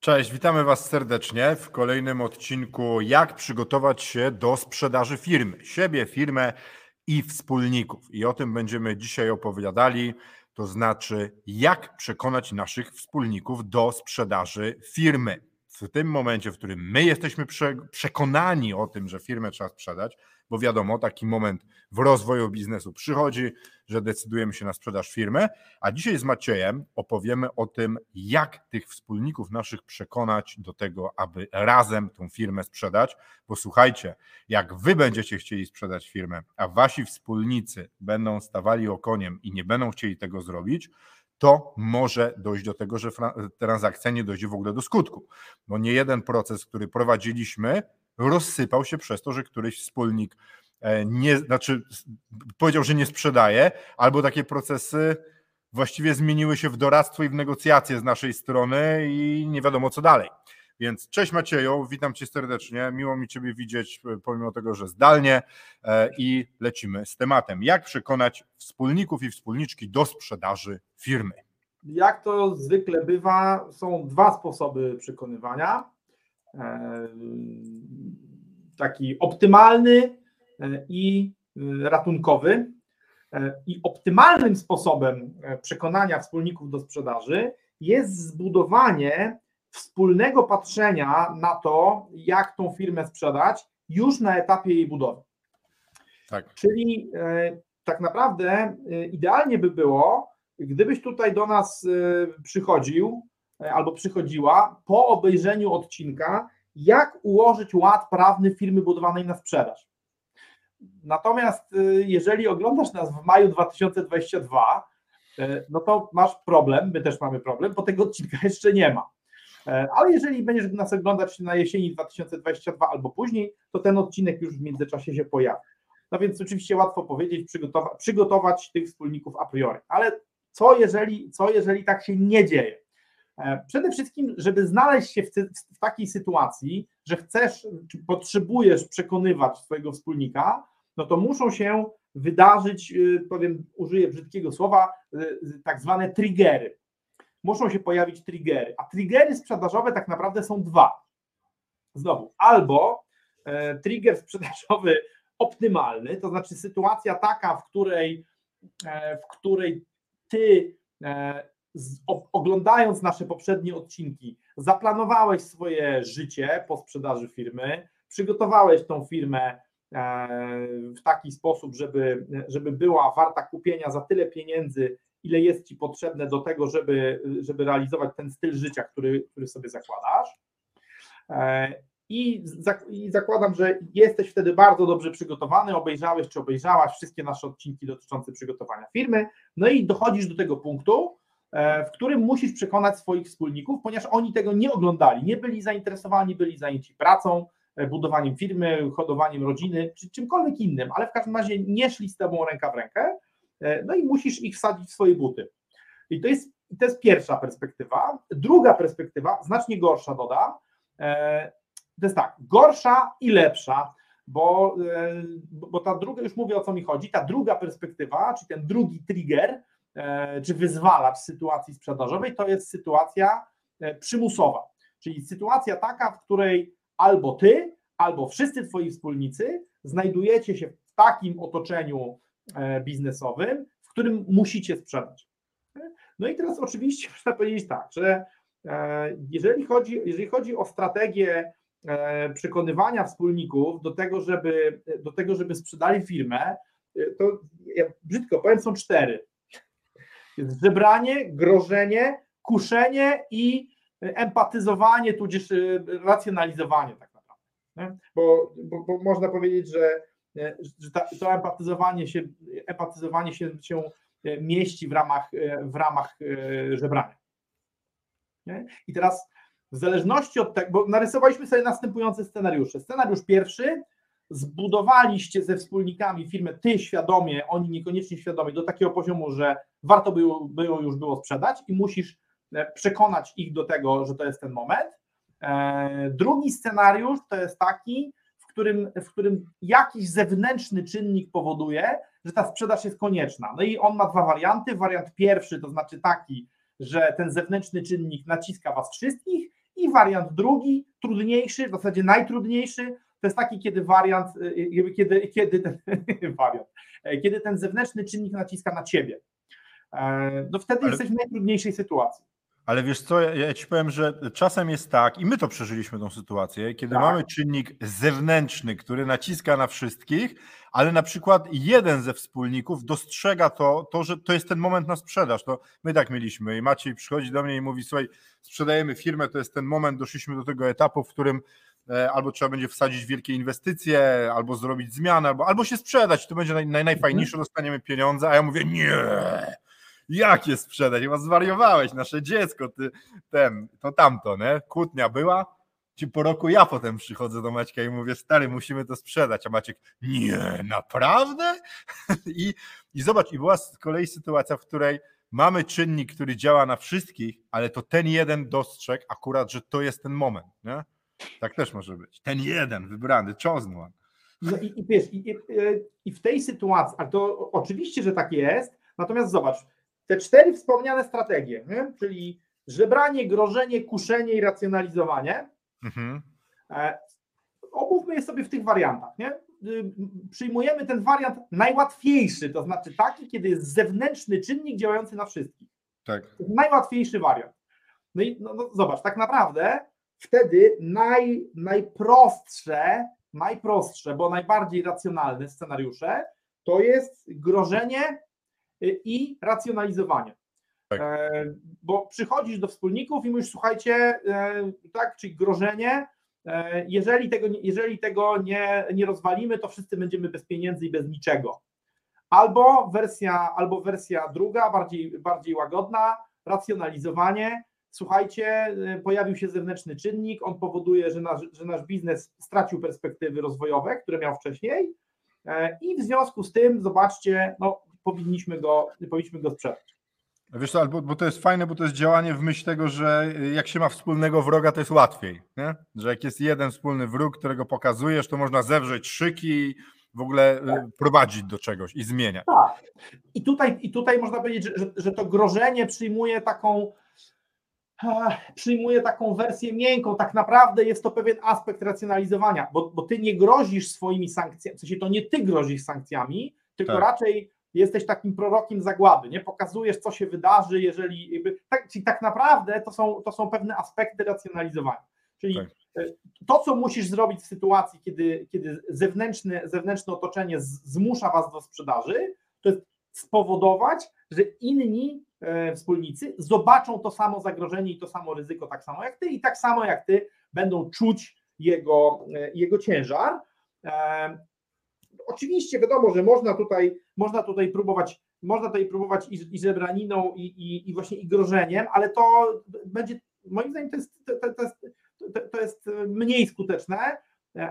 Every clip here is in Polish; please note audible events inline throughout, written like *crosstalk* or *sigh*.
Cześć, witamy Was serdecznie w kolejnym odcinku Jak przygotować się do sprzedaży firmy, siebie, firmę i wspólników. I o tym będziemy dzisiaj opowiadali, to znaczy jak przekonać naszych wspólników do sprzedaży firmy. W tym momencie, w którym my jesteśmy przekonani o tym, że firmę trzeba sprzedać, bo wiadomo, taki moment w rozwoju biznesu przychodzi, że decydujemy się na sprzedaż firmy, a dzisiaj z Maciejem opowiemy o tym, jak tych wspólników naszych przekonać do tego, aby razem tą firmę sprzedać, bo słuchajcie, jak wy będziecie chcieli sprzedać firmę, a wasi wspólnicy będą stawali okoniem i nie będą chcieli tego zrobić, to może dojść do tego, że transakcja nie dojdzie w ogóle do skutku. Bo nie jeden proces, który prowadziliśmy, rozsypał się przez to, że któryś wspólnik e, nie, znaczy powiedział, że nie sprzedaje, albo takie procesy właściwie zmieniły się w doradztwo i w negocjacje z naszej strony i nie wiadomo co dalej. Więc cześć Macieju, witam Cię serdecznie, miło mi Ciebie widzieć, e, pomimo tego, że zdalnie e, i lecimy z tematem. Jak przekonać wspólników i wspólniczki do sprzedaży firmy? Jak to zwykle bywa, są dwa sposoby przekonywania taki optymalny e, i e, ratunkowy. E, I optymalnym sposobem przekonania wspólników do sprzedaży jest zbudowanie wspólnego patrzenia na to, jak tą firmę sprzedać już na etapie jej budowy. Tak. Czyli tak naprawdę idealnie by było, gdybyś tutaj do nas przychodził albo przychodziła po obejrzeniu odcinka jak ułożyć ład prawny firmy budowanej na sprzedaż. Natomiast y, jeżeli oglądasz nas w maju 2022, y, no to masz problem, my też mamy problem, bo tego odcinka *laughs* jeszcze nie ma. E, ale jeżeli będziesz nas oglądać na jesieni 2022 albo później, to ten odcinek już w międzyczasie się pojawi. No więc oczywiście łatwo powiedzieć, przygotować, przygotować tych wspólników a priori. Ale co jeżeli, co jeżeli tak się nie dzieje? E, przede wszystkim, żeby znaleźć się w, w, takiej sytuacji, że chcesz, czy potrzebujesz przekonywać swojego wspólnika, no to muszą się wydarzyć, y, powiem, użyję brzydkiego słowa, y, tak zwane triggery. Muszą się pojawić triggery, a triggery sprzedażowe tak naprawdę są dwa. Znowu, albo e, trigger sprzedażowy optymalny, to znaczy sytuacja taka, w której, e, w której ty oglądając nasze poprzednie odcinki, zaplanowałeś swoje życie po sprzedaży firmy, przygotowałeś tą firmę e, w taki sposób, żeby, żeby była warta kupienia za tyle pieniędzy, ile jest ci potrzebne do tego, żeby, żeby realizować ten styl życia, który, który sobie zakładasz. E, I, I zakładam, że jesteś wtedy bardzo dobrze przygotowany, obejrzałeś czy obejrzałaś wszystkie nasze odcinki dotyczące przygotowania firmy, no i dochodzisz do tego punktu, w którym musisz przekonać swoich wspólników, ponieważ oni tego nie oglądali, nie byli zainteresowani, byli zajęci pracą, e, budowaniem firmy, hodowaniem rodziny, czy czymkolwiek innym, ale w każdym razie nie szli z tobą ręka w rękę, e, no i musisz ich wsadzić w swoje buty. I to jest, to jest pierwsza perspektywa. Druga perspektywa, znacznie gorsza dodam, to jest tak, gorsza i lepsza, bo, bo ta druga, już mówię o co mi chodzi, ta druga perspektywa, czy ten drugi trigger, E, czy wyzwalacz sytuacji sprzedażowej, to jest sytuacja e, przymusowa, czyli sytuacja taka, w której albo ty, albo wszyscy twoi wspólnicy znajdujecie się w takim otoczeniu e, biznesowym, w którym musicie sprzedać. No i teraz oczywiście *laughs* można powiedzieć tak, że jeżeli chodzi, jeżeli chodzi o strategię przekonywania wspólników do tego, żeby, do tego, żeby sprzedali firmę, to ja brzydko powiem, są cztery. Jest żebranie, grożenie, kuszenie i empatyzowanie, tudzież y, racjonalizowanie tak naprawdę. Bo, bo, bo można powiedzieć, że, e, że ta, to empatyzowanie się, empatyzowanie się, się e, mieści w ramach, e, w ramach żebrania. Nie? I teraz w zależności od tego, bo narysowaliśmy sobie następujące scenariusze. Scenariusz pierwszy, zbudowaliście ze wspólnikami firmę, ty świadomie, oni niekoniecznie świadomie, do takiego poziomu, że warto było, było już było sprzedać i musisz e, przekonać ich do tego, że to jest ten moment. E, drugi scenariusz to jest taki, w którym, w którym jakiś zewnętrzny czynnik powoduje, że ta sprzedaż jest konieczna. No i on ma dwa warianty. Wariant pierwszy to znaczy taki, że ten zewnętrzny czynnik naciska was wszystkich, i wariant drugi, trudniejszy, w zasadzie najtrudniejszy, to jest taki, kiedy wariant, y, y, kiedy, kiedy ten *laughs* wariant, e, kiedy ten zewnętrzny czynnik naciska na ciebie. E, no wtedy Ale... jesteś w najtrudniejszej sytuacji. Ale wiesz co, ja, ci powiem, że czasem jest tak, i my to przeżyliśmy tą sytuację, kiedy tak. mamy czynnik zewnętrzny, który naciska na wszystkich, ale na przykład jeden ze wspólników dostrzega to, to, że to jest ten moment na sprzedaż. To my tak mieliśmy i Maciej przychodzi do mnie i mówi, słuchaj, sprzedajemy firmę, to jest ten moment, doszliśmy do tego etapu, w którym albo trzeba będzie wsadzić wielkie inwestycje, albo zrobić zmianę, albo, albo się sprzedać, to będzie naj, naj, najfajniejsze, mhm. dostaniemy pieniądze, a ja mówię, nie, Jakie sprzedać? Chyba zwariowałeś, nasze dziecko, ty, ten, to tamto, nie? Kłótnia była, ci po roku ja potem przychodzę do Maćka i mówię, stary, musimy to sprzedać, a Maciek, nie, naprawdę? *laughs* I, I zobacz, i była z kolei sytuacja, w której mamy czynnik, który działa na wszystkich, ale to ten jeden dostrzegł akurat, że to jest ten moment, nie? Tak też może być. Ten jeden wybrany, chosen one. No i, i wiesz, i, i, i w tej sytuacji, a to oczywiście, że tak jest, natomiast zobacz, te cztery wspomniane strategie, nie? czyli żebranie, grożenie, kuszenie i racjonalizowanie, mhm. E, omówmy je sobie w tych wariantach. Nie? Y, przyjmujemy ten wariant najłatwiejszy, to znaczy taki, kiedy jest zewnętrzny czynnik działający na wszystkich. Tak. Najłatwiejszy wariant. No i no, no, zobacz, tak naprawdę wtedy naj, najprostsze, najprostsze, bo najbardziej racjonalne scenariusze to jest grożenie, i racjonalizowanie. Tak. E, bo przychodzisz do wspólników i mówisz, słuchajcie, e, tak, czyli grożenie, e, jeżeli tego, jeżeli tego nie, nie rozwalimy, to wszyscy będziemy bez pieniędzy i bez niczego. Albo wersja, albo wersja druga, bardziej, bardziej łagodna, racjonalizowanie. Słuchajcie, pojawił się zewnętrzny czynnik, on powoduje, że nasz, że nasz biznes stracił perspektywy rozwojowe, które miał wcześniej, i w związku z tym, zobaczcie, no, powinniśmy go, powinniśmy go sprzedać. Wiesz co, bo, bo to jest fajne, bo to jest działanie w myśl tego, że jak się ma wspólnego wroga, to jest łatwiej. Nie? Że jak jest jeden wspólny wróg, którego pokazujesz, to można zewrzeć szyki, w ogóle tak. prowadzić do czegoś i zmieniać. Tak. I tutaj, i tutaj można powiedzieć, że, że to grożenie przyjmuje taką przyjmuje taką wersję miękką. Tak naprawdę jest to pewien aspekt racjonalizowania, bo, bo ty nie grozisz swoimi sankcjami, w sensie to nie ty grozisz sankcjami, tylko tak. raczej jesteś takim prorokiem zagłady, nie pokazujesz, co się wydarzy, jeżeli. Jakby, tak, czyli tak naprawdę to są, to są pewne aspekty racjonalizowania. Czyli tak. E, to, co musisz zrobić w sytuacji, kiedy, kiedy zewnętrzne, zewnętrzne otoczenie zmusza was do sprzedaży, to jest spowodować, że inni e, wspólnicy zobaczą to samo zagrożenie i to samo ryzyko tak samo jak ty i tak samo jak ty będą czuć jego, e, jego ciężar. Oczywiście wiadomo, że można tutaj, można tutaj próbować, można tutaj próbować i, i żebraniną, i, i, i właśnie i grożeniem, ale to będzie, moim zdaniem, to jest, to, to, jest, to jest mniej skuteczne,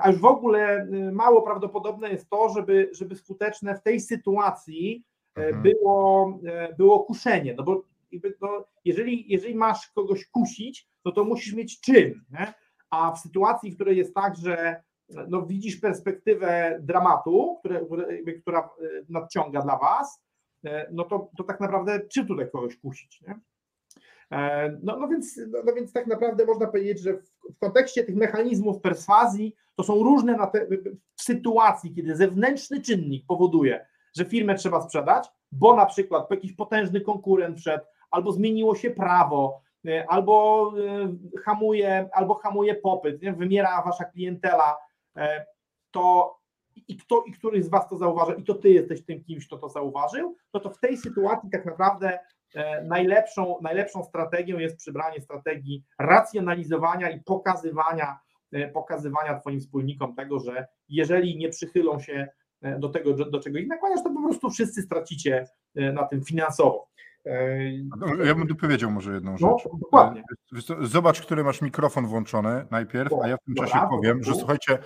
a już w ogóle mało prawdopodobne jest to, żeby, żeby skuteczne w tej sytuacji mhm. było, było kuszenie, no bo no, jeżeli, jeżeli masz kogoś kusić, no to musisz mieć czym, nie? a w sytuacji, w której jest tak, że no, widzisz perspektywę dramatu, które, która e, nadciąga dla Was, e, no to, to tak naprawdę czy tutaj kogoś kusić, nie? E, no, no, więc, no, no, więc tak naprawdę można powiedzieć, że w, kontekście tych mechanizmów perswazji to są różne na te, w sytuacji, kiedy zewnętrzny czynnik powoduje, że firmę trzeba sprzedać, bo na przykład jakiś potężny konkurent wszedł, albo zmieniło się prawo, albo hamuje, albo hamuje popyt, nie? wymiera wasza klientela, E, to i kto i któryś z Was to zauważy, i to Ty jesteś tym kimś, kto to zauważył, no to w tej sytuacji tak naprawdę najlepszą, najlepszą strategią jest przybranie strategii racjonalizowania i pokazywania, pokazywania Twoim wspólnikom tego, że jeżeli nie przychylą się do tego, do czego ich nakłaniasz, to po prostu wszyscy stracicie na tym finansowo. Ja bym tu powiedział może jedną rzecz. No, dokładnie. Zobacz, który masz mikrofon włączony najpierw, a ja w tym Dobra, czasie powiem, że słuchajcie,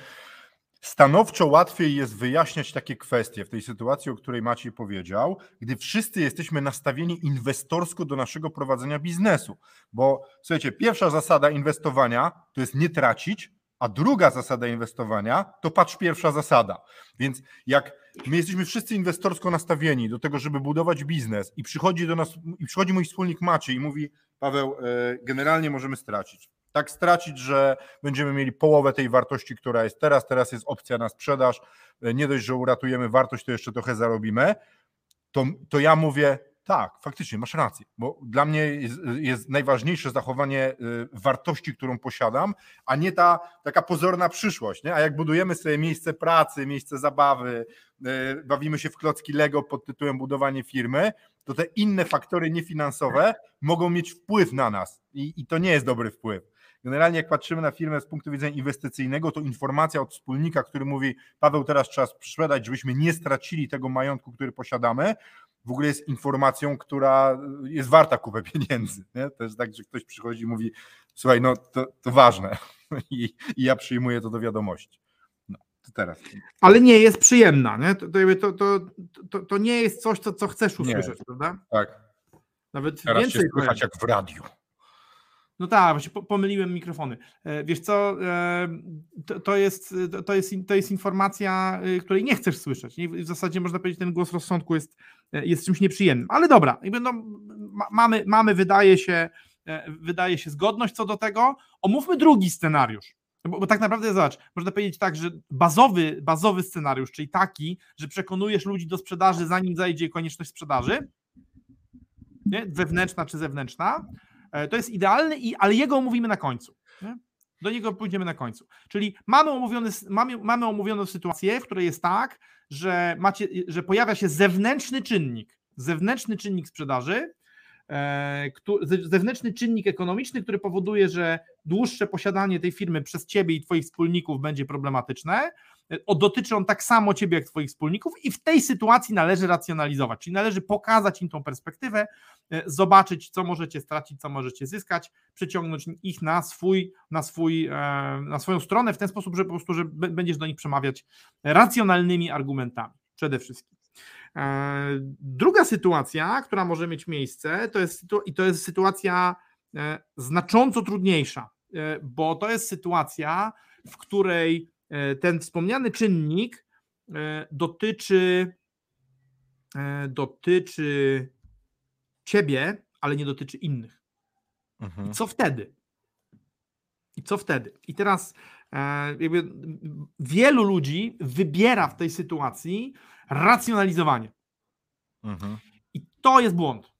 stanowczo łatwiej jest wyjaśniać takie kwestie w tej sytuacji, o której Maciej powiedział, gdy wszyscy jesteśmy nastawieni inwestorsko do naszego prowadzenia biznesu. Bo słuchajcie, pierwsza zasada inwestowania to jest nie tracić, a druga zasada inwestowania to patrz pierwsza zasada. Więc jak my jesteśmy wszyscy inwestorsko nastawieni do tego, żeby budować biznes i przychodzi do nas, i przychodzi mój wspólnik Maciej i mówi, Paweł, e, generalnie możemy stracić. Tak stracić, że będziemy mieli połowę tej wartości, która jest teraz, teraz jest opcja na sprzedaż, e, nie dość, że uratujemy wartość, to jeszcze trochę zarobimy, to, to ja mówię, tak, faktycznie, masz rację, bo dla mnie jest, jest najważniejsze zachowanie y, wartości, którą posiadam, a nie ta taka pozorna przyszłość. Nie? A jak budujemy sobie miejsce pracy, miejsce zabawy, y, bawimy się w klocki Lego pod tytułem budowanie firmy, to te inne faktory niefinansowe mogą mieć wpływ na nas i, i to nie jest dobry wpływ. Generalnie jak patrzymy na firmę z punktu widzenia inwestycyjnego, to informacja od wspólnika, który mówi Paweł, teraz trzeba sprzedać, żebyśmy nie stracili tego majątku, który posiadamy, w ogóle jest informacją, która jest warta kupę *laughs* pieniędzy. Nie? To jest tak, że ktoś przychodzi i mówi, słuchaj, no to, to ważne *laughs* I, i ja przyjmuję to do wiadomości. No, to teraz. Ale nie jest przyjemna, nie? To, to, to, to, nie jest coś, co, co chcesz usłyszeć, prawda? Tak, Nawet teraz więcej się słychać jak w radiu. No tak, właśnie po- pomyliłem mikrofony. E, Wiesz co, e, to, jest, to, jest, to jest informacja, y, której nie chcesz słyszeć. I w zasadzie można powiedzieć, ten głos rozsądku jest, jest czymś nieprzyjemnym. Ale dobra, no, ma, mamy, mamy wydaje, się, e, wydaje się zgodność co do tego. Omówmy drugi scenariusz. Bo, bo tak naprawdę zobacz, można powiedzieć tak, że bazowy, bazowy scenariusz, czyli taki, że przekonujesz ludzi do sprzedaży, zanim zajdzie konieczność sprzedaży, nie? wewnętrzna czy zewnętrzna, E, To jest idealny, i, ale jego omówimy na końcu. Nie? Do niego pójdziemy na końcu. Czyli mamy, omówiony, mamy, mamy omówioną sytuację, w której jest tak, że, macie, że pojawia się zewnętrzny czynnik, zewnętrzny czynnik sprzedaży, e, zewnętrzny czynnik ekonomiczny, który powoduje, że dłuższe posiadanie tej firmy przez ciebie i twoich wspólników będzie problematyczne. O, dotyczy on tak samo ciebie jak twoich wspólników i w tej sytuacji należy racjonalizować, czyli należy pokazać im tą perspektywę, e, zobaczyć, co możecie stracić, co możecie zyskać, przyciągnąć ich na swój, na swój, e, na swoją stronę w ten sposób, że po prostu że będziesz do nich przemawiać racjonalnymi argumentami przede wszystkim. E, Druga sytuacja, która może mieć miejsce, to jest, i to jest sytuacja znacząco trudniejsza, bo to jest sytuacja, w której ten wspomniany czynnik e, dotyczy e, dotyczy ciebie, ale nie dotyczy innych. Mhm. I co wtedy? I co wtedy? I teraz e, jakby wielu ludzi wybiera w tej sytuacji racjonalizowanie. Mhm. I to jest błąd.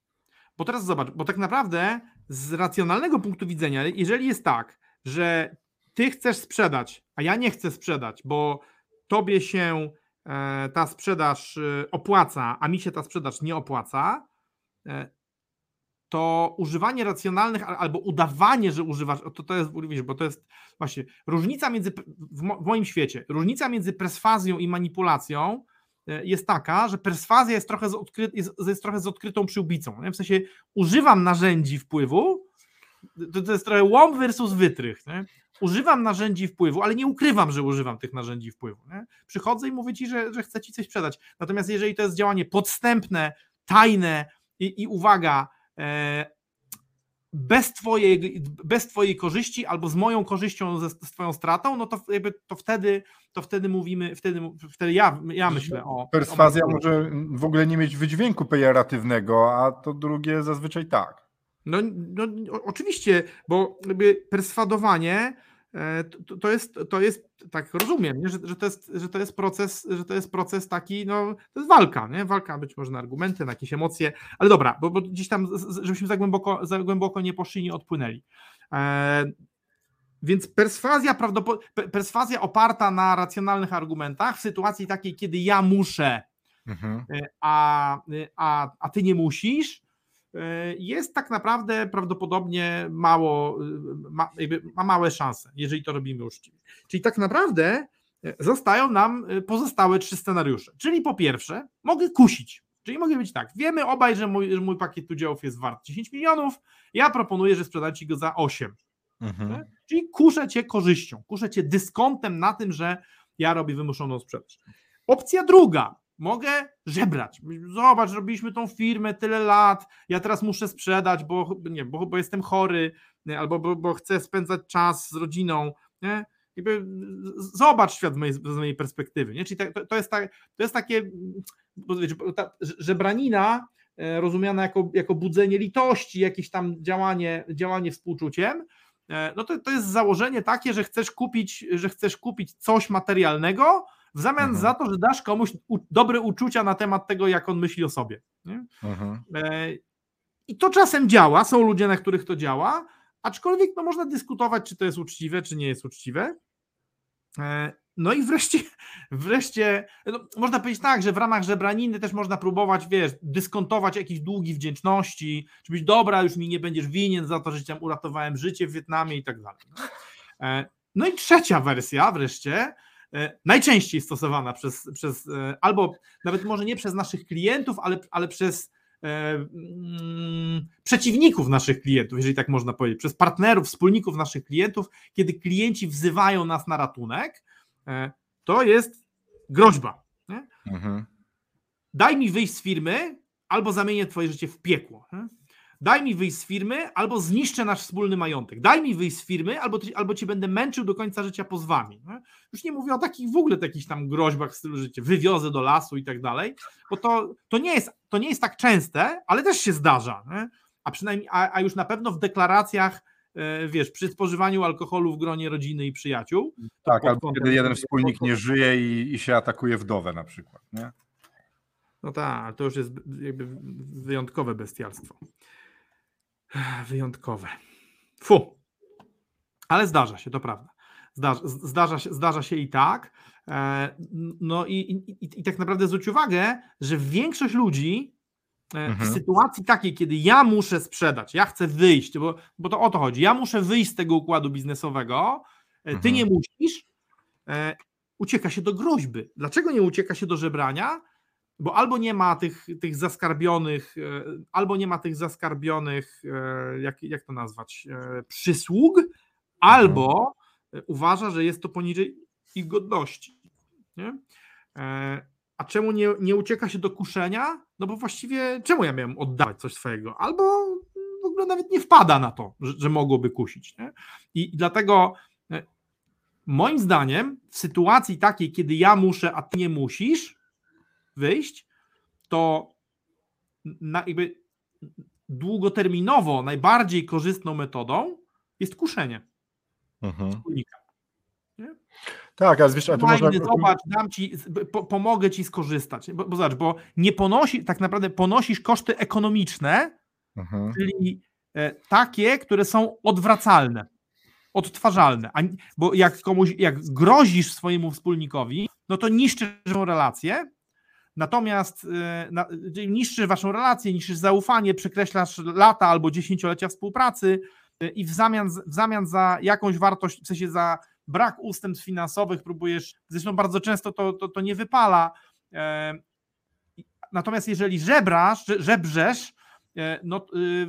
Bo teraz zobacz, bo tak naprawdę z racjonalnego punktu widzenia, jeżeli jest tak, że ty chcesz sprzedać, a ja nie chcę sprzedać, bo tobie się e, ta sprzedaż e, opłaca, a mi się ta sprzedaż nie opłaca, e, to używanie racjonalnych al- albo udawanie, że używasz, to, to jest, bo to jest właśnie różnica między, w, w moim świecie, różnica między perswazją i manipulacją jest taka, że perswazja jest trochę z, odkry, jest, jest trochę z odkrytą przyłbicą. Nie? W sensie używam narzędzi wpływu, to, to jest trochę łom versus wytrych. Nie? Używam narzędzi wpływu, ale nie ukrywam, że używam tych narzędzi wpływu. Nie? Przychodzę i mówię ci, że, że chcę ci coś sprzedać. Natomiast jeżeli to jest działanie podstępne, tajne i, i uwaga, e, bez twojej, bez twojej korzyści albo z moją korzyścią, ze, z twoją stratą, no to jakby to wtedy, to wtedy mówimy, wtedy, wtedy ja, ja myślę o... Perswazja o może w ogóle nie mieć wydźwięku pejoratywnego, a to drugie zazwyczaj tak. No, no oczywiście, bo jakby perswadowanie e, to, to, jest, to jest, tak rozumiem, nie? Że, że, to jest, że to jest proces, że to jest proces taki, no to jest walka, nie? Walka być może na argumenty, na jakieś emocje, ale dobra, bo, bo gdzieś tam, żebyśmy za głęboko, za głęboko nie poszli, nie odpłynęli. E, więc perswazja, perswazja oparta na racjonalnych argumentach w sytuacji takiej, kiedy ja muszę, Mhm. E, a, a, a ty nie musisz, e, jest tak naprawdę prawdopodobnie mało, e, ma, ma małe szanse, jeżeli to robimy uczciwie. Czyli tak naprawdę e, zostają nam e, pozostałe trzy scenariusze. Czyli po pierwsze, mogę kusić. Czyli mogę być tak, wiemy obaj, że mój, że mój pakiet udziałów jest wart 10 milionów, ja proponuję, że sprzedać ci go za 8. Mhm. Czyli kuszę cię korzyścią, kuszę cię dyskontem na tym, że ja robię wymuszoną sprzedaż. Opcja druga, mogę żebrać. Zobacz, robiliśmy tą firmę tyle lat, ja teraz muszę sprzedać, bo, nie, bo, bo jestem chory, nie, albo bo, bo, chcę spędzać czas z rodziną. Nie? Jakby zobacz świat z mojej, z mojej perspektywy. Nie? Czyli to, to, jest tak, to jest takie, wiecie, ta żebranina e, rozumiana jako, jako budzenie litości, jakieś tam działanie, działanie współczuciem, e, no to, to jest założenie takie, że chcesz kupić, że chcesz kupić coś materialnego, w zamian mhm. za to, że dasz komuś u, dobre uczucia na temat tego, jak on myśli o sobie. Mhm. E, I to czasem działa, są ludzie, na których to działa, aczkolwiek no, można dyskutować, czy to jest uczciwe, czy nie jest uczciwe. E, no i wreszcie, *laughs* wreszcie no, można powiedzieć tak, że w ramach żebraniny też można próbować, wiesz, dyskontować jakieś długi wdzięczności, czy być dobra, już mi nie będziesz winien za to, że ci uratowałem życie w Wietnamie i tak dalej. No, e, no i trzecia wersja wreszcie, najczęściej stosowana przez, przez e, albo nawet może nie przez naszych klientów, ale, ale przez e, mm, przeciwników naszych klientów, jeżeli tak można powiedzieć, przez partnerów, wspólników naszych klientów, kiedy klienci wzywają nas na ratunek, to jest groźba. Mhm. Daj mi wyjść z firmy, albo zamienię twoje życie w piekło. Daj mi wyjść z firmy, albo zniszczę nasz wspólny majątek. Daj mi wyjść z firmy, albo, albo cię będę męczył do końca życia pozwami. Nie? Już nie mówię o takich w ogóle takich tam groźbach w stylu życia, wywiozę do lasu i tak dalej, bo to, to, nie, jest, to nie jest tak częste, ale też się zdarza. Nie? A przynajmniej, a, a już na pewno w deklaracjach e, wiesz, przy spożywaniu alkoholu w gronie rodziny i przyjaciół. Tak, albo kiedy jeden wspólnik nie żyje i, i się atakuje wdowę na przykład, nie? No tak, to już jest jakby wyjątkowe bestialstwo. Wyjątkowe. Fu. Ale zdarza się, to prawda. Zdarza, zdarza, się, zdarza się i tak. E, no i, i, i tak naprawdę zwróć uwagę, że większość ludzi e, mhm. w sytuacji takiej, kiedy ja muszę sprzedać, ja chcę wyjść, bo, bo to o to chodzi, ja muszę wyjść z tego układu biznesowego, e, ty mhm. nie musisz, ucieka się do groźby. Dlaczego nie ucieka się do żebrania? Bo albo nie ma tych, tych zaskarbionych, e, albo nie ma tych zaskarbionych, e, jak, jak to nazwać, e, przysług, albo uważa, że jest to poniżej ich godności. Nie? A czemu nie, nie ucieka się do kuszenia? No bo właściwie czemu ja miałem oddawać coś swojego? Albo w ogóle nawet nie wpada na to, że, że mogłoby kusić. Nie? I dlatego moim zdaniem w sytuacji takiej, kiedy ja muszę, a ty nie musisz, wyjść, to na, jakby długoterminowo najbardziej korzystną metodą jest kuszenie mhm. wspólnika. Nie? Tak, ale wiesz, a tu można... Zobacz, dam ci, po, pomogę ci skorzystać. Bo, bo zobacz, bo nie ponosi, tak naprawdę ponosisz koszty ekonomiczne, mhm. czyli e, takie, które są odwracalne, odtwarzalne. A, bo jak komuś, jak grozisz swojemu wspólnikowi, no to niszczysz relację, Natomiast y, niszczysz waszą relację, niszczysz zaufanie, przekreślasz lata albo dziesięciolecia współpracy y, i w zamian, w zamian za jakąś wartość, w sensie za brak ustępstw finansowych próbujesz, zresztą bardzo często to, to, to nie wypala. E, natomiast jeżeli żebrasz, żebrzesz, e, no, y,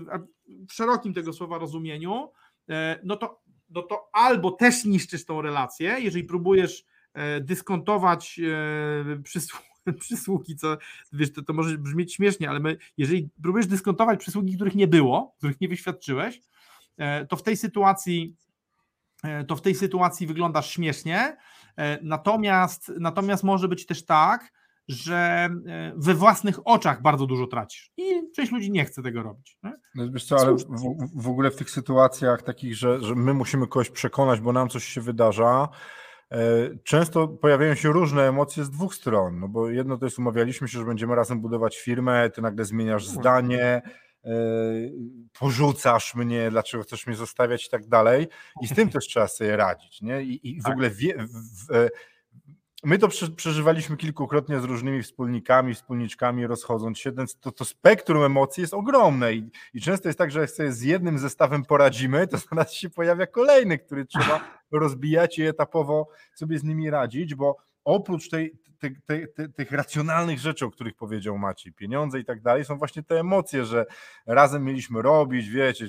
w szerokim tego słowa rozumieniu, e, no to, no to albo też niszczysz tą relację, jeżeli próbujesz dyskontować przysługi *laughs* przysługi, co wiesz, to, to może brzmieć śmiesznie, ale my, jeżeli próbujesz dyskontować przysługi, których nie było, których nie wyświadczyłeś, e, to w tej sytuacji e, to w tej sytuacji wyglądasz śmiesznie. E, natomiast, natomiast może być też tak, że we własnych oczach bardzo dużo tracisz. I część ludzi nie chce tego robić. Nie? No wiesz co, ale w, w, ogóle w tych sytuacjach takich, że, że my musimy kogoś przekonać, bo nam coś się wydarza, często pojawiają się różne emocje z dwóch stron, no bo jedno to jest umawialiśmy się, że będziemy razem budować firmę, ty nagle zmieniasz zdanie, e, porzucasz mnie, dlaczego chcesz mnie zostawiać i tak dalej. I z tym *laughs* też trzeba sobie radzić. Nie? I, i w tak. ogóle wie, w, w, my to przeżywaliśmy kilkukrotnie z różnymi wspólnikami, wspólniczkami, rozchodząc się. To, to spektrum emocji jest ogromne i, i często jest tak, że jak sobie z jednym zestawem poradzimy, to *laughs* zaraz się pojawia kolejny, który trzeba *laughs* rozbijać i etapowo sobie z nimi radzić, bo oprócz tej, tych, tych, tych racjonalnych rzeczy, o których powiedział Maciej, pieniądze i tak dalej, są właśnie te emocje, że razem mieliśmy robić, wiecie,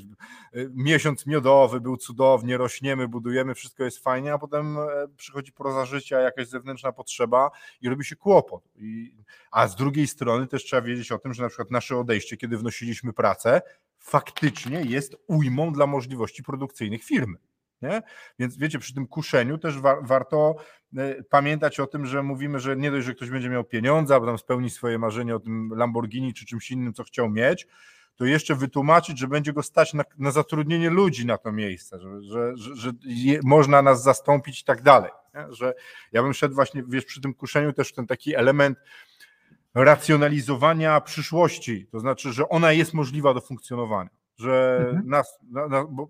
miesiąc miodowy był cudownie, rośniemy, budujemy, wszystko jest fajnie, a potem e, przychodzi proza życia, jakaś zewnętrzna potrzeba i robi się kłopot. I, a z drugiej strony też trzeba wiedzieć o tym, że na przykład nasze odejście, kiedy wnosiliśmy pracę, faktycznie jest ujmą dla możliwości produkcyjnych firmy. Nie? Więc wiecie, przy tym kuszeniu też wa warto e, pamiętać o tym, że mówimy, że nie dość, że ktoś będzie miał pieniądze, albo tam spełni swoje marzenie o tym Lamborghini czy czymś innym, co chciał mieć, to jeszcze wytłumaczyć, że będzie go stać na, na zatrudnienie ludzi na to miejsce, że, że, że, że je, można nas zastąpić i tak dalej. Nie? Że ja bym szedł właśnie, wiesz, przy tym kuszeniu też w ten taki element racjonalizowania przyszłości, to znaczy, że ona jest możliwa do funkcjonowania, że mhm. nas, na, na, bo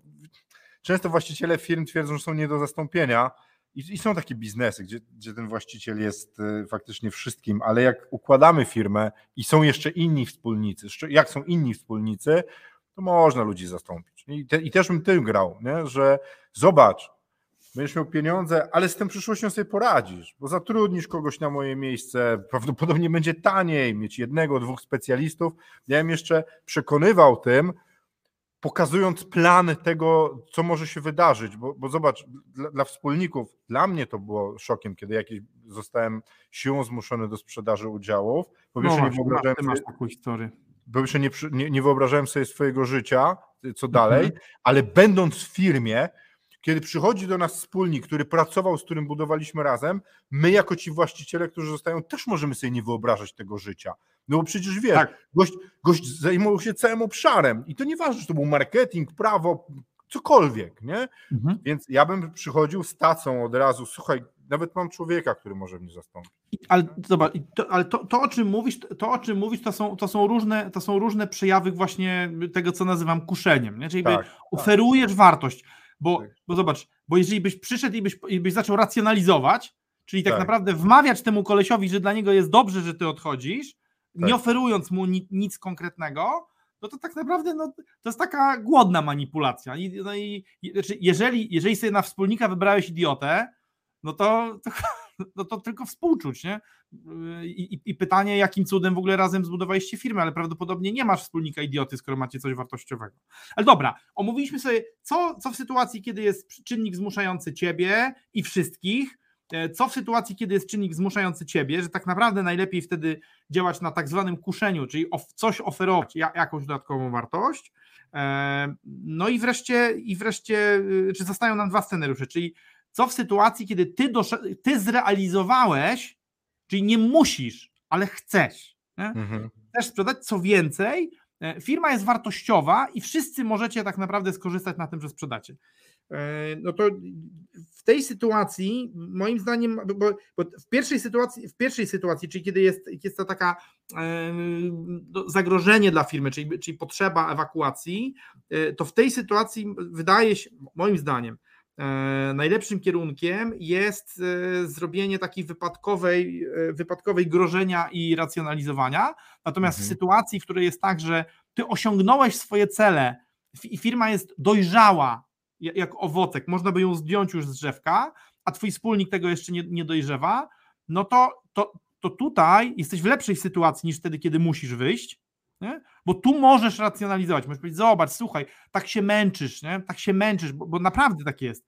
często właściciele firm twierdzą, że są nie do zastąpienia i, i są takie biznesy, gdzie, gdzie ten właściciel jest y, faktycznie wszystkim, ale jak układamy firmę i są jeszcze inni wspólnicy, jak są inni wspólnicy, to można ludzi zastąpić. I, te, i też bym tym grał, nie? że zobacz, będziesz miał pieniądze, ale z tą przyszłością sobie poradzisz, bo zatrudnisz kogoś na moje miejsce, prawdopodobnie będzie taniej mieć jednego, dwóch specjalistów. Ja bym jeszcze przekonywał tym, pokazując plan tego, co może się wydarzyć, bo, bo zobacz, dla, dla, wspólników, dla mnie to było szokiem, kiedy jakieś zostałem siłą zmuszony do sprzedaży udziałów, bo no właśnie, nie wyobrażałem masz, sobie, taką historię. Bo jeszcze nie, nie, nie wyobrażałem sobie swojego życia, co dalej, mhm. ale będąc w firmie, kiedy przychodzi do nas wspólnik, który pracował, z którym budowaliśmy razem, my jako ci właściciele, którzy zostają, też możemy sobie nie wyobrażać tego życia. No bo przecież wiesz, tak. gość, gość zajmował się całym obszarem i to nieważne, czy to był marketing, prawo, cokolwiek, nie? Mhm. Więc ja bym przychodził z tacą od razu, słuchaj, nawet mam człowieka, który może mnie zastąpić. Ale zobacz, to, ale to, to, o czym mówisz, to o czym mówisz, to są, to są różne, to są różne przejawy właśnie tego, co nazywam kuszeniem, nie? Czyli tak, oferujesz tak. wartość bo, tak. bo zobacz, bo jeżeli byś przyszedł i byś, i byś zaczął racjonalizować, czyli tak, tak, naprawdę wmawiać temu kolesiowi, że dla niego jest dobrze, że ty odchodzisz, tak. nie oferując mu ni, nic konkretnego, no to tak naprawdę no, to jest taka głodna manipulacja. I, no i znaczy, jeżeli, jeżeli sobie na wspólnika wybrałeś idiotę, no to, to, *laughs* no to tylko współczuć, nie? I, I, pytanie, jakim cudem w ogóle razem zbudowaliście firmę, ale prawdopodobnie nie masz wspólnika idioty, skoro macie coś wartościowego. Ale dobra, omówiliśmy sobie, co, co w sytuacji, kiedy jest czynnik zmuszający ciebie i wszystkich, co w sytuacji, kiedy jest czynnik zmuszający ciebie, że tak naprawdę najlepiej wtedy działać na tak zwanym kuszeniu, czyli coś oferować, jakąś dodatkową wartość. E, no i wreszcie, i wreszcie, y, czy zostają nam dwa scenariusze, czyli co w sytuacji, kiedy ty, ty zrealizowałeś, czyli nie musisz, ale chcesz. Mhm. Chcesz sprzedać, co więcej, e, firma jest wartościowa i wszyscy możecie tak naprawdę skorzystać na tym, że sprzedacie. E, no to w tej sytuacji, moim zdaniem, bo, bo, w pierwszej sytuacji, w pierwszej sytuacji, czyli kiedy jest, jest to taka e, zagrożenie dla firmy, czyli, czyli potrzeba ewakuacji, to w tej sytuacji wydaje się, moim zdaniem, E, najlepszym kierunkiem jest e, zrobienie takiej wypadkowej, e, wypadkowej grożenia i racjonalizowania. Natomiast mhm. w sytuacji, w której jest tak, że ty osiągnąłeś swoje cele i firma jest dojrzała jak owocek, można by ją zdjąć już z drzewka, a twój wspólnik tego jeszcze nie, nie dojrzewa, no to, to, to tutaj jesteś w lepszej sytuacji niż wtedy, kiedy musisz wyjść, nie? Bo tu możesz racjonalizować, możesz powiedzieć, zobacz, słuchaj, tak się męczysz, nie? tak się męczysz, bo, bo naprawdę tak jest.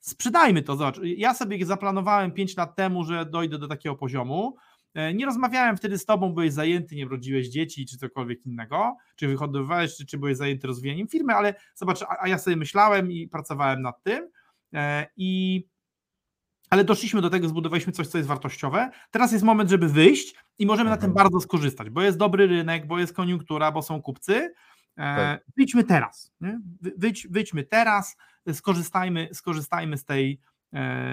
Sprzedajmy to, zobacz. Ja sobie zaplanowałem 5 lat temu, że dojdę do takiego poziomu. E, nie rozmawiałem wtedy z tobą, byłeś zajęty, nie rodziłeś dzieci, czy cokolwiek innego, czy wyhodowywałeś, czy, czy byłeś zajęty rozwijaniem firmy, ale zobacz, a, a ja sobie myślałem i pracowałem nad tym e, i ale doszliśmy do tego, zbudowaliśmy coś, co jest wartościowe. Teraz jest moment, żeby wyjść i możemy mhm. na tym mhm. bardzo skorzystać, bo jest dobry rynek, bo jest koniunktura, bo są kupcy. E, tak. Wyjdźmy teraz. Nie? Wyjdź, wyjdźmy teraz, skorzystajmy, skorzystajmy z, tej,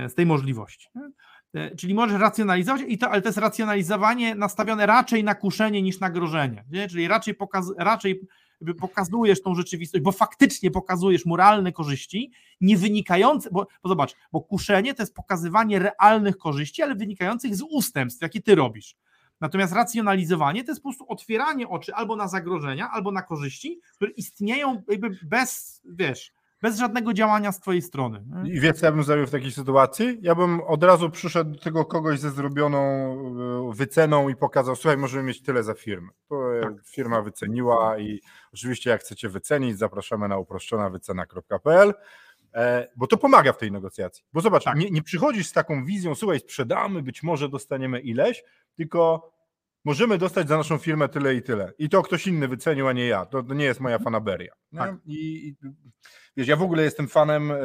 z tej możliwości. Nie? E, czyli możesz racjonalizować, i to, ale to jest racjonalizowanie nastawione raczej na kuszenie niż na grożenie. Nie? Czyli raczej, pokaz, raczej pokazujesz tą rzeczywistość, bo faktycznie pokazujesz moralne korzyści, nie wynikające, bo, bo zobacz, bo kuszenie to jest pokazywanie realnych korzyści, ale wynikających z ustępstw, jakie ty robisz. Natomiast racjonalizowanie to jest po prostu otwieranie oczy albo na zagrożenia, albo na korzyści, które istnieją jakby bez, wiesz, bez żadnego działania z twojej strony. I wiesz, co ja bym zrobił w takiej sytuacji? Ja bym od razu przyszedł do tego kogoś ze zrobioną e, wyceną i pokazał, słuchaj, możemy mieć tyle za firmę. To e, Tak. firma wyceniła i oczywiście jak chcecie wycenić, zapraszamy na uproszczonawycena.pl, e, bo to pomaga w tej negocjacji. Bo zobacz, Tak. nie, nie przychodzisz z taką wizją, słuchaj, sprzedamy, być może dostaniemy ileś, tylko możemy dostać za naszą firmę tyle i tyle. I to ktoś inny wycenił, a nie ja. To, nie jest moja fanaberia. Tak. I, i wiesz, ja w ogóle jestem fanem e,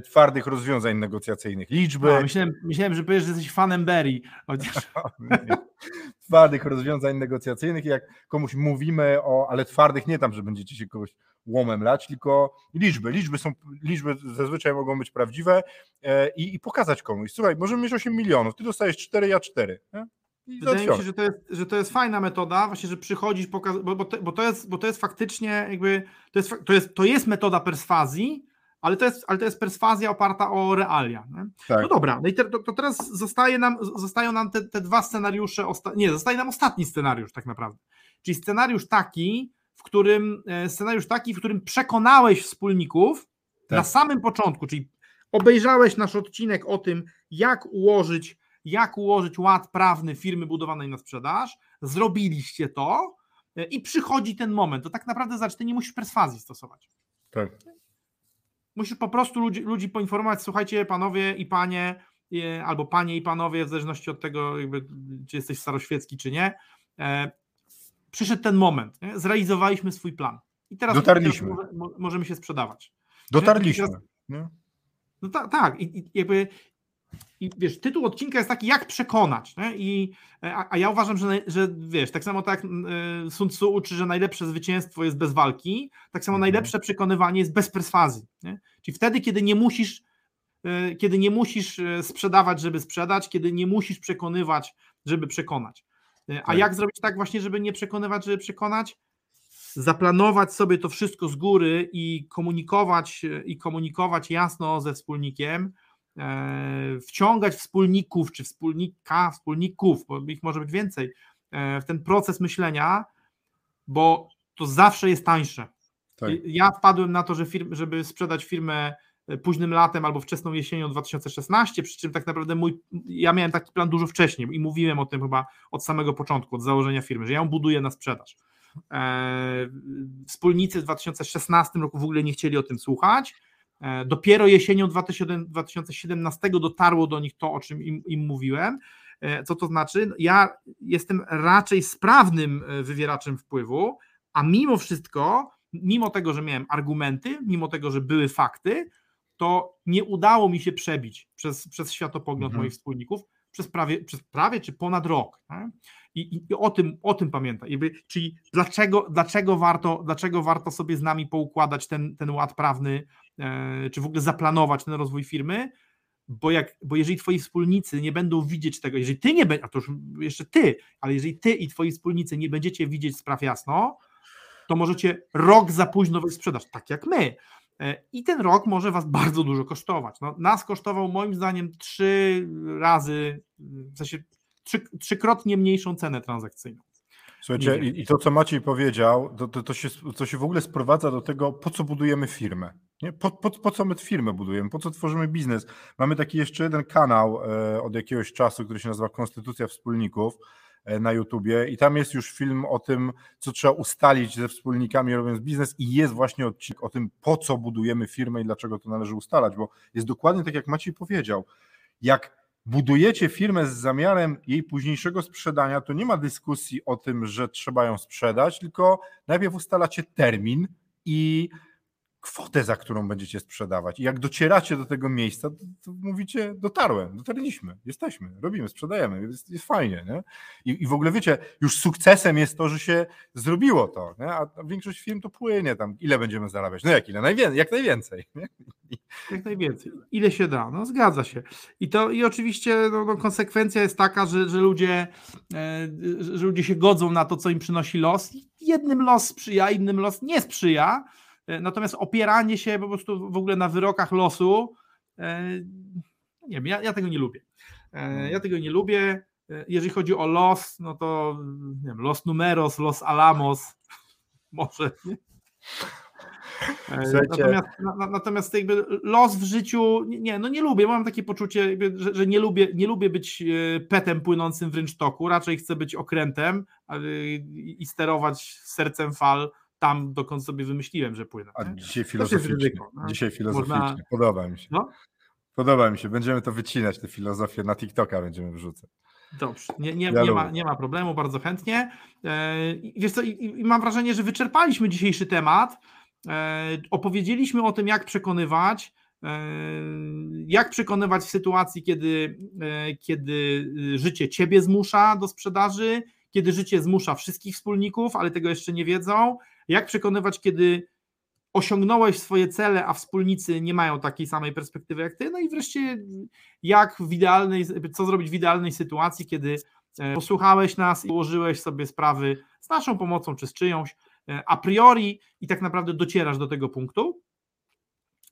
twardych rozwiązań negocjacyjnych. Liczby, A, myślałem, myślałem, że powiesz, że jesteś fanem Berry. Chociaż... *laughs* twardych rozwiązań negocjacyjnych. Jak komuś mówimy o, ale twardych nie tam, że będziecie się kogoś łomem lać, tylko liczby. Liczby są, liczby zazwyczaj mogą być prawdziwe e, i, i pokazać komuś. Słuchaj, możemy mieć 8 milionów, ty dostajesz 4, ja 4. Nie? I Wydaje mi się, że to, jest, że to jest fajna metoda, właśnie, że przychodzisz, pokaz... bo, bo, to, bo, to jest, bo to jest faktycznie jakby, to jest, to jest, to jest metoda perswazji, ale to jest, ale to jest perswazja oparta o realia. Nie? Tak. No dobra, no i te, to, to teraz zostaje nam, zostają nam te, te dwa scenariusze, osta... nie, zostaje nam ostatni scenariusz tak naprawdę, czyli scenariusz taki, w którym, e, scenariusz taki, w którym przekonałeś wspólników Tak. na samym początku, czyli obejrzałeś nasz odcinek o tym, jak ułożyć, jak ułożyć ład prawny firmy budowanej na sprzedaż, zrobiliście to e, i przychodzi ten moment, to tak naprawdę zacz, ty nie musisz perswazji stosować. Tak. Musisz po prostu ludzi, ludzi poinformować, słuchajcie, panowie i panie, e, albo panie i panowie, w zależności od tego, jakby, czy jesteś staroświecki, czy nie. E, przyszedł ten moment, nie? zrealizowaliśmy swój plan. I teraz, Dotarliśmy. teraz może, mo- możemy się sprzedawać. Dotarliśmy. Teraz-? No tak, tak. I, i jakby. I wiesz, tytuł odcinka jest taki, jak przekonać. Nie? I, a, a ja uważam, że, że wiesz, tak samo tak y, Sun Tzu uczy, że najlepsze zwycięstwo jest bez walki, tak samo Mhm. najlepsze przekonywanie jest bez perswazji. Nie? Czyli wtedy, kiedy nie musisz, y, kiedy nie musisz y, sprzedawać, żeby sprzedać, kiedy nie musisz przekonywać, żeby przekonać. A Tak. jak zrobić tak właśnie, żeby nie przekonywać, żeby przekonać? zaplanować sobie to wszystko z góry i komunikować, i komunikować jasno ze wspólnikiem, wciągać wspólników czy wspólnika, wspólników, bo ich może być więcej, e, w ten proces myślenia, bo to zawsze jest tańsze. Tak. Ja wpadłem na to, że firm, żeby sprzedać firmę e, późnym latem albo wczesną jesienią 2016, przy czym tak naprawdę mój, ja miałem taki plan dużo wcześniej i mówiłem o tym chyba od samego początku, od założenia firmy, że ja ją buduję na sprzedaż. E, Wspólnicy w 2016 roku w ogóle nie chcieli o tym słuchać. E, Dopiero jesienią 2007 2017 dotarło do nich to, o czym im, im mówiłem. E, Co to znaczy? Ja jestem raczej sprawnym e, wywieraczem wpływu, a mimo wszystko, mimo tego, że miałem argumenty, mimo tego, że były fakty, to nie udało mi się przebić przez, przez światopogląd Mhm. moich wspólników przez prawie, przez prawie czy ponad rok. I, i, o, tym, o tym pamiętaj. Jakby, czyli dlaczego, dlaczego, warto, dlaczego warto sobie z nami poukładać ten, ten ład prawny, czy w ogóle zaplanować ten rozwój firmy, bo, jak, bo jeżeli twoi wspólnicy nie będą widzieć tego, jeżeli ty nie będziesz, a to już jeszcze ty, ale jeżeli ty i twoi wspólnicy nie będziecie widzieć spraw jasno, to możecie rok za późno wejść sprzedaż, tak jak my. E, I ten rok może was bardzo dużo kosztować. No, nas kosztował moim zdaniem trzy razy, w sensie trzy, trzykrotnie mniejszą cenę transakcyjną. Słuchajcie, i, i to, co Maciej powiedział, to, to, to, się, to się w ogóle sprowadza do tego, po co budujemy firmę. Nie? Po, po, po co my firmę budujemy, po co tworzymy biznes. Mamy taki jeszcze jeden kanał e, od jakiegoś czasu, który się nazywa Konstytucja Wspólników e, na YouTubie i tam jest już film o tym, co trzeba ustalić ze wspólnikami robiąc biznes i jest właśnie odcinek o tym, po co budujemy firmę i dlaczego to należy ustalać, bo jest dokładnie tak, jak Maciej powiedział. Jak budujecie firmę z zamiarem jej późniejszego sprzedania, to nie ma dyskusji o tym, że trzeba ją sprzedać, tylko najpierw ustalacie termin i kwotę, za którą będziecie sprzedawać. I jak docieracie do tego miejsca, to, to mówicie, dotarłem, dotarliśmy, jesteśmy, robimy, sprzedajemy, jest, jest fajnie. Nie? I, I w ogóle wiecie, już sukcesem jest to, że się zrobiło to, nie? a większość firm to płynie tam, ile będziemy zarabiać? No jak ile? Najwię- jak najwięcej. Nie? Jak najwięcej. Ile się da? No zgadza się. I to i oczywiście no, no, konsekwencja jest taka, że, że, ludzie, e, że ludzie się godzą na to, co im przynosi los. Jednym los sprzyja, innym los nie sprzyja. E, Natomiast opieranie się po prostu w ogóle na wyrokach losu, e, nie wiem, ja, ja tego nie lubię. E, Ja tego nie lubię. Jeżeli chodzi o los, no to nie wiem, los numeros, los alamos, *laughs* może. Nie? Natomiast, na, natomiast jakby los w życiu, nie, no nie lubię, mam takie poczucie, jakby, że, że, nie, lubię, nie lubię być petem płynącym w rynsztoku, raczej chcę być okrętem i sterować sercem fal tam, dokąd sobie wymyśliłem, że płynę. A dzisiaj filozoficznie. Ryzyko, no? Dzisiaj filozoficznie. Można... Podoba mi się. No? Podoba mi się. Będziemy to wycinać, tę filozofię na TikToka będziemy wrzucać. Dobrze, nie, nie, ja nie, ma, nie ma problemu, bardzo chętnie. E, wiesz co, i, i mam wrażenie, że wyczerpaliśmy dzisiejszy temat. E, opowiedzieliśmy o tym, jak przekonywać, e, jak przekonywać w sytuacji, kiedy, kiedy życie ciebie zmusza do sprzedaży, kiedy życie zmusza wszystkich wspólników, ale tego jeszcze nie wiedzą, jak przekonywać, kiedy osiągnąłeś swoje cele, a wspólnicy nie mają takiej samej perspektywy jak ty, no i wreszcie jak w idealnej, co zrobić w idealnej sytuacji, kiedy e, posłuchałeś nas i ułożyłeś sobie sprawy z naszą pomocą czy z czyjąś e, a priori i tak naprawdę docierasz do tego punktu.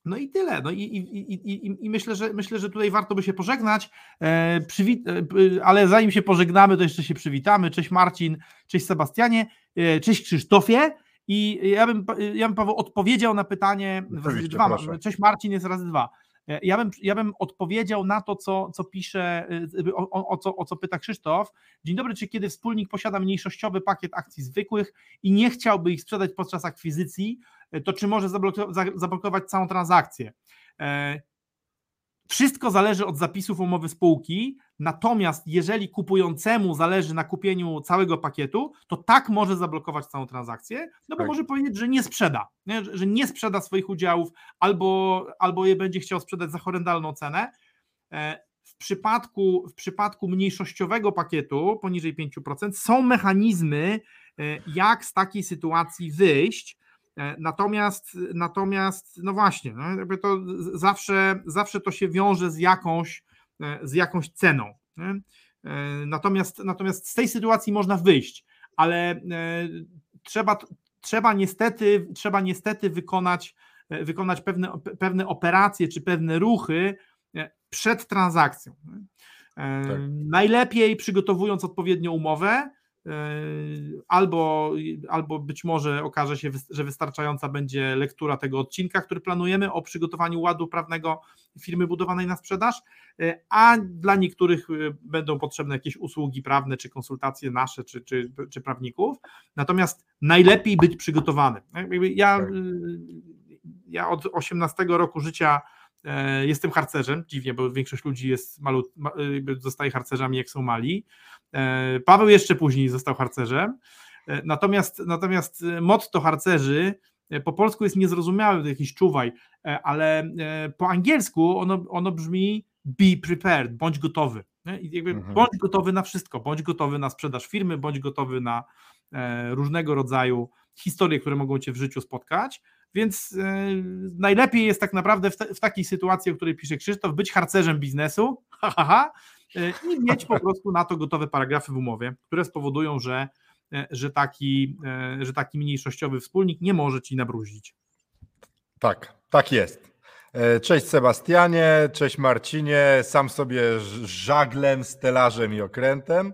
No i tyle. No i, i, i, i, myślę, że myślę, że tutaj warto by się pożegnać, e, e ale zanim się pożegnamy, to jeszcze się przywitamy. Cześć Marcin, cześć Sebastianie, e, cześć Krzysztofie. I ja bym, ja bym Paweł odpowiedział na pytanie. Dwa, cześć Marcin jest razy dwa. Ja bym, ja bym odpowiedział na to, co, co pisze, o, o, o, co, o co pyta Krzysztof. Dzień dobry, czy kiedy wspólnik posiada mniejszościowy pakiet akcji zwykłych i nie chciałby ich sprzedać podczas akwizycji, to czy może zablokować całą transakcję? Wszystko zależy od zapisów umowy spółki, natomiast jeżeli kupującemu zależy na kupieniu całego pakietu, to tak może zablokować całą transakcję, no bo tak. może powiedzieć, że nie sprzeda, nie? że nie sprzeda swoich udziałów albo, albo je będzie chciał sprzedać za horrendalną cenę. E, w przypadku, w przypadku mniejszościowego pakietu poniżej 5% są mechanizmy, e, jak z takiej sytuacji wyjść. E, natomiast, natomiast no właśnie, no jakby to zawsze, zawsze to się wiąże z jakąś, e, z jakąś ceną. Nie? E, natomiast, natomiast z tej sytuacji można wyjść, ale trzeba, trzeba niestety, trzeba niestety wykonać, wykonać pewne, pewne operacje czy pewne ruchy przed transakcją. Tak. Najlepiej przygotowując odpowiednią umowę, albo, albo być może okaże się, że wystarczająca będzie lektura tego odcinka, który planujemy o przygotowaniu ładu prawnego firmy budowanej na sprzedaż, yy, a dla niektórych yy, będą potrzebne jakieś usługi prawne, czy konsultacje nasze, czy, czy, czy prawników. Natomiast najlepiej być przygotowany. Ja, tak. ja od 18 roku życia jestem harcerzem, dziwnie, bo większość ludzi jest malu, zostaje harcerzami jak są mali. E, Paweł jeszcze później został harcerzem. E, natomiast, natomiast motto harcerzy e, po polsku jest niezrozumiałe, to jakiś czuwaj, ale po angielsku ono, ono brzmi be prepared, bądź gotowy. Mhm. Bądź gotowy na wszystko, bądź gotowy na sprzedaż firmy, bądź gotowy na różnego rodzaju historie, które mogą Cię w życiu spotkać. Więc najlepiej jest tak naprawdę w, te, w takiej sytuacji, o której pisze Krzysztof, być harcerzem biznesu, *laughs* ha, ha, ha, E, i mieć po prostu na to gotowe paragrafy w umowie, które spowodują, że, e, że, taki, e, że taki mniejszościowy wspólnik nie może ci nabruzić. Tak, tak jest. Cześć Sebastianie, cześć Marcinie, sam sobie żaglem, stelażem i okrętem.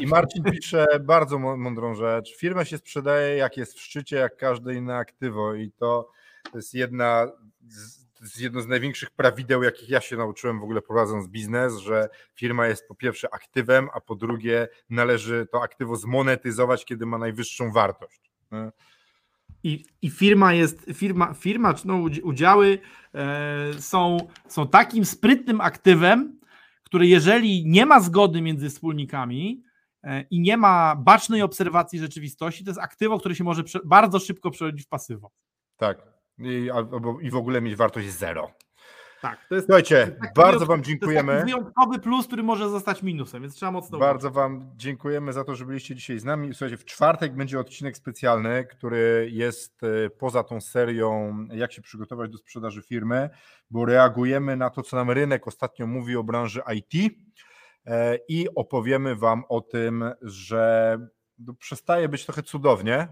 I Marcin pisze bardzo mądrą rzecz. Firma się sprzedaje jak jest w szczycie, jak każde inne aktywo i to jest jedna z jedno z największych prawideł, jakich ja się nauczyłem w ogóle prowadząc biznes, że firma jest po pierwsze aktywem, a po drugie należy to aktywo zmonetyzować, kiedy ma najwyższą wartość. I, I, firma jest, firma, firma no, udziały e, są, są takim sprytnym aktywem, które jeżeli nie ma zgody między wspólnikami e, i nie ma bacznej obserwacji rzeczywistości, to jest aktywo, które się może bardzo szybko przerodzić w pasywo. Tak, i, albo, i w ogóle mieć wartość zero. Tak, to jest, Słuchajcie, bardzo Wam dziękujemy. To jest wyjątkowy plus, który może zostać minusem, więc trzeba mocno. Bardzo uważać. Wam dziękujemy za to, że byliście dzisiaj z nami. Słuchajcie, w czwartek będzie odcinek specjalny, który jest e, poza tą serią, jak się przygotować do sprzedaży firmy, bo reagujemy na to, co nam rynek ostatnio mówi o branży IT e, i opowiemy Wam o tym, że no, przestaje być trochę cudownie,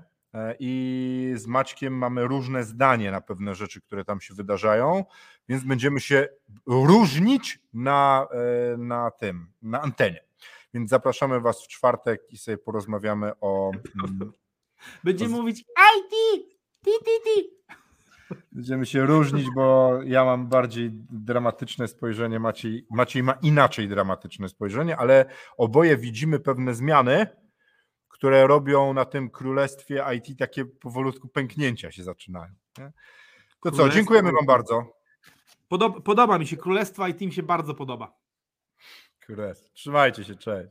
i z Maćkiem mamy różne zdanie na pewne rzeczy, które tam się wydarzają, więc będziemy się różnić na, e, na tym, na antenie. Więc zapraszamy Was w czwartek i sobie porozmawiamy o. Mm, *laughs* Będziemy o... mówić IT! Ti, ti, ti. Będziemy się różnić, bo ja mam bardziej dramatyczne spojrzenie, Maciej, Maciej ma inaczej dramatyczne spojrzenie, ale oboje widzimy pewne zmiany, które robią na tym królestwie IT takie powolutku pęknięcia się zaczynają. Nie? To co, Królestwo- dziękujemy Wam bardzo. Podoba, podoba mi się, Królestwa i Team się bardzo podoba. Królestwo. Trzymajcie się, cześć.